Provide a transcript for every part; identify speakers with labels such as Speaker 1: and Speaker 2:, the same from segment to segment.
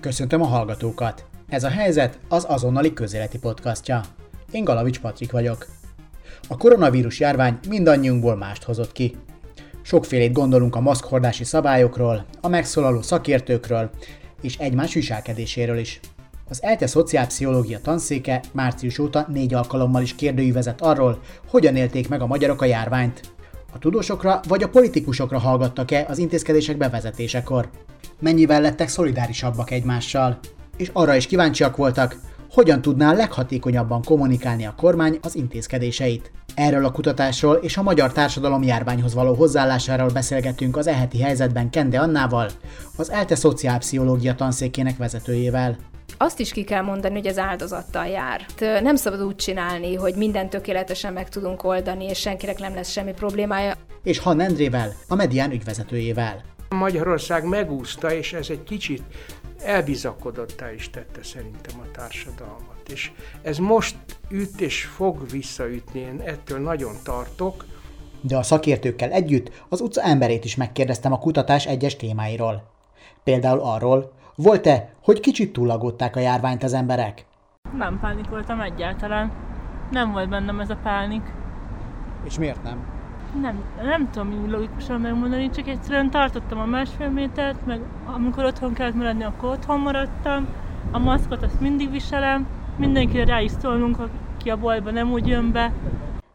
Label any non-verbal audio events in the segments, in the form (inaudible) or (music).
Speaker 1: Köszöntöm a hallgatókat! Ez a helyzet az azonnali közéleti podcastja. Én Galavics Patrik vagyok. A koronavírus járvány mindannyiunkból mást hozott ki. Sokfélét gondolunk a maszkhordási szabályokról, a megszólaló szakértőkről és egymás viselkedéséről is. Az ELTE szociálpszichológia tanszéke március óta négy alkalommal is kérdőívezett arról, hogyan élték meg a magyarok a járványt. A tudósokra vagy a politikusokra hallgattak-e az intézkedések bevezetésekor? Mennyivel lettek szolidárisabbak egymással? És arra is kíváncsiak voltak, hogyan tudná leghatékonyabban kommunikálni a kormány az intézkedéseit. Erről a kutatásról és a magyar társadalom járványhoz való hozzáállásáról beszélgetünk az eheti helyzetben Kende Annával, az ELTE szociálpszichológia tanszékének vezetőjével
Speaker 2: azt is ki kell mondani, hogy az áldozattal jár. Nem szabad úgy csinálni, hogy minden tökéletesen meg tudunk oldani, és senkinek nem lesz semmi problémája.
Speaker 1: És Han Endrével, a Medián ügyvezetőjével.
Speaker 3: Magyarország megúszta, és ez egy kicsit elbizakodottá is tette szerintem a társadalmat. És ez most üt és fog visszaütni, én ettől nagyon tartok.
Speaker 1: De a szakértőkkel együtt az utca emberét is megkérdeztem a kutatás egyes témáiról. Például arról, volt-e, hogy kicsit túlagották a járványt az emberek?
Speaker 4: Nem pánikoltam egyáltalán. Nem volt bennem ez a pánik.
Speaker 1: És miért nem?
Speaker 4: Nem, nem tudom úgy logikusan megmondani, csak egyszerűen tartottam a másfél métert, meg amikor otthon kellett maradni, akkor otthon maradtam. A maszkot azt mindig viselem, mindenkire rá is szólnunk, aki a boltba nem úgy jön be.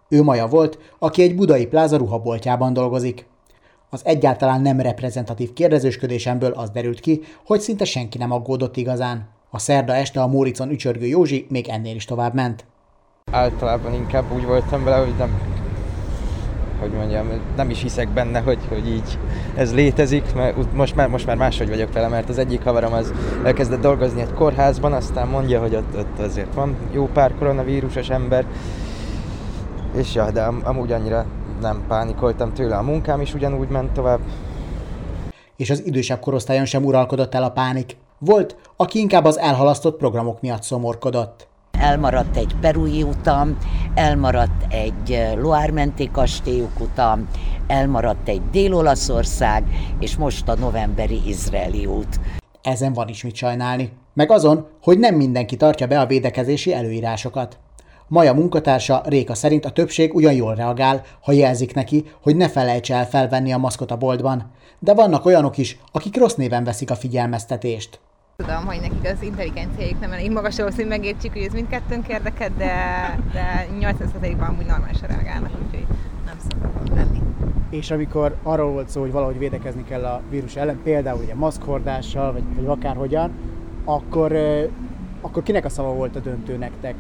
Speaker 1: Ő Maja volt, aki egy budai pláza ruhaboltjában dolgozik. Az egyáltalán nem reprezentatív kérdezősködésemből az derült ki, hogy szinte senki nem aggódott igazán. A szerda este a Móricon ücsörgő Józsi még ennél is tovább ment.
Speaker 5: Általában inkább úgy voltam vele, hogy nem, hogy mondjam, nem is hiszek benne, hogy, hogy így ez létezik, mert most már, most már máshogy vagyok vele, mert az egyik haverom az elkezdett dolgozni egy kórházban, aztán mondja, hogy ott, ott azért van jó pár koronavírusos ember, és ja, de am, amúgy annyira nem pánikoltam tőle, a munkám is ugyanúgy ment tovább.
Speaker 1: És az idősebb korosztályon sem uralkodott el a pánik. Volt, aki inkább az elhalasztott programok miatt szomorkodott.
Speaker 6: Elmaradt egy perui utam, elmaradt egy Loármenti kastélyuk utam, elmaradt egy Dél-Olaszország, és most a novemberi izraeli út.
Speaker 1: Ezen van is mit sajnálni. Meg azon, hogy nem mindenki tartja be a védekezési előírásokat. Maja munkatársa Réka szerint a többség ugyan jól reagál, ha jelzik neki, hogy ne felejtse el felvenni a maszkot a boltban. De vannak olyanok is, akik rossz néven veszik a figyelmeztetést.
Speaker 7: Tudom, hogy nekik az intelligenciájuk nem elég magas ahhoz, hogy megértsük, hogy ez mindkettőnk érdeket, de, de 80%-ban amúgy normálisan reagálnak, úgyhogy nem szabad lenni.
Speaker 1: És amikor arról volt szó, hogy valahogy védekezni kell a vírus ellen, például ugye maszkhordással, vagy, vagy akárhogyan, akkor, akkor kinek a szava volt a döntő nektek?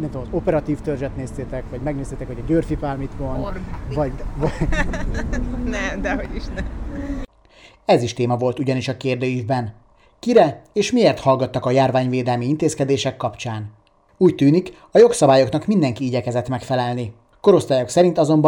Speaker 1: Nem tudom, az operatív törzset néztétek, vagy megnéztétek, hogy a Györfi Pál mit mond, Or, vagy... vagy... (laughs)
Speaker 7: nem, de hogy is nem.
Speaker 1: Ez is téma volt ugyanis a kérdőívben. Kire és miért hallgattak a járványvédelmi intézkedések kapcsán? Úgy tűnik, a jogszabályoknak mindenki igyekezett megfelelni. Korosztályok szerint azonban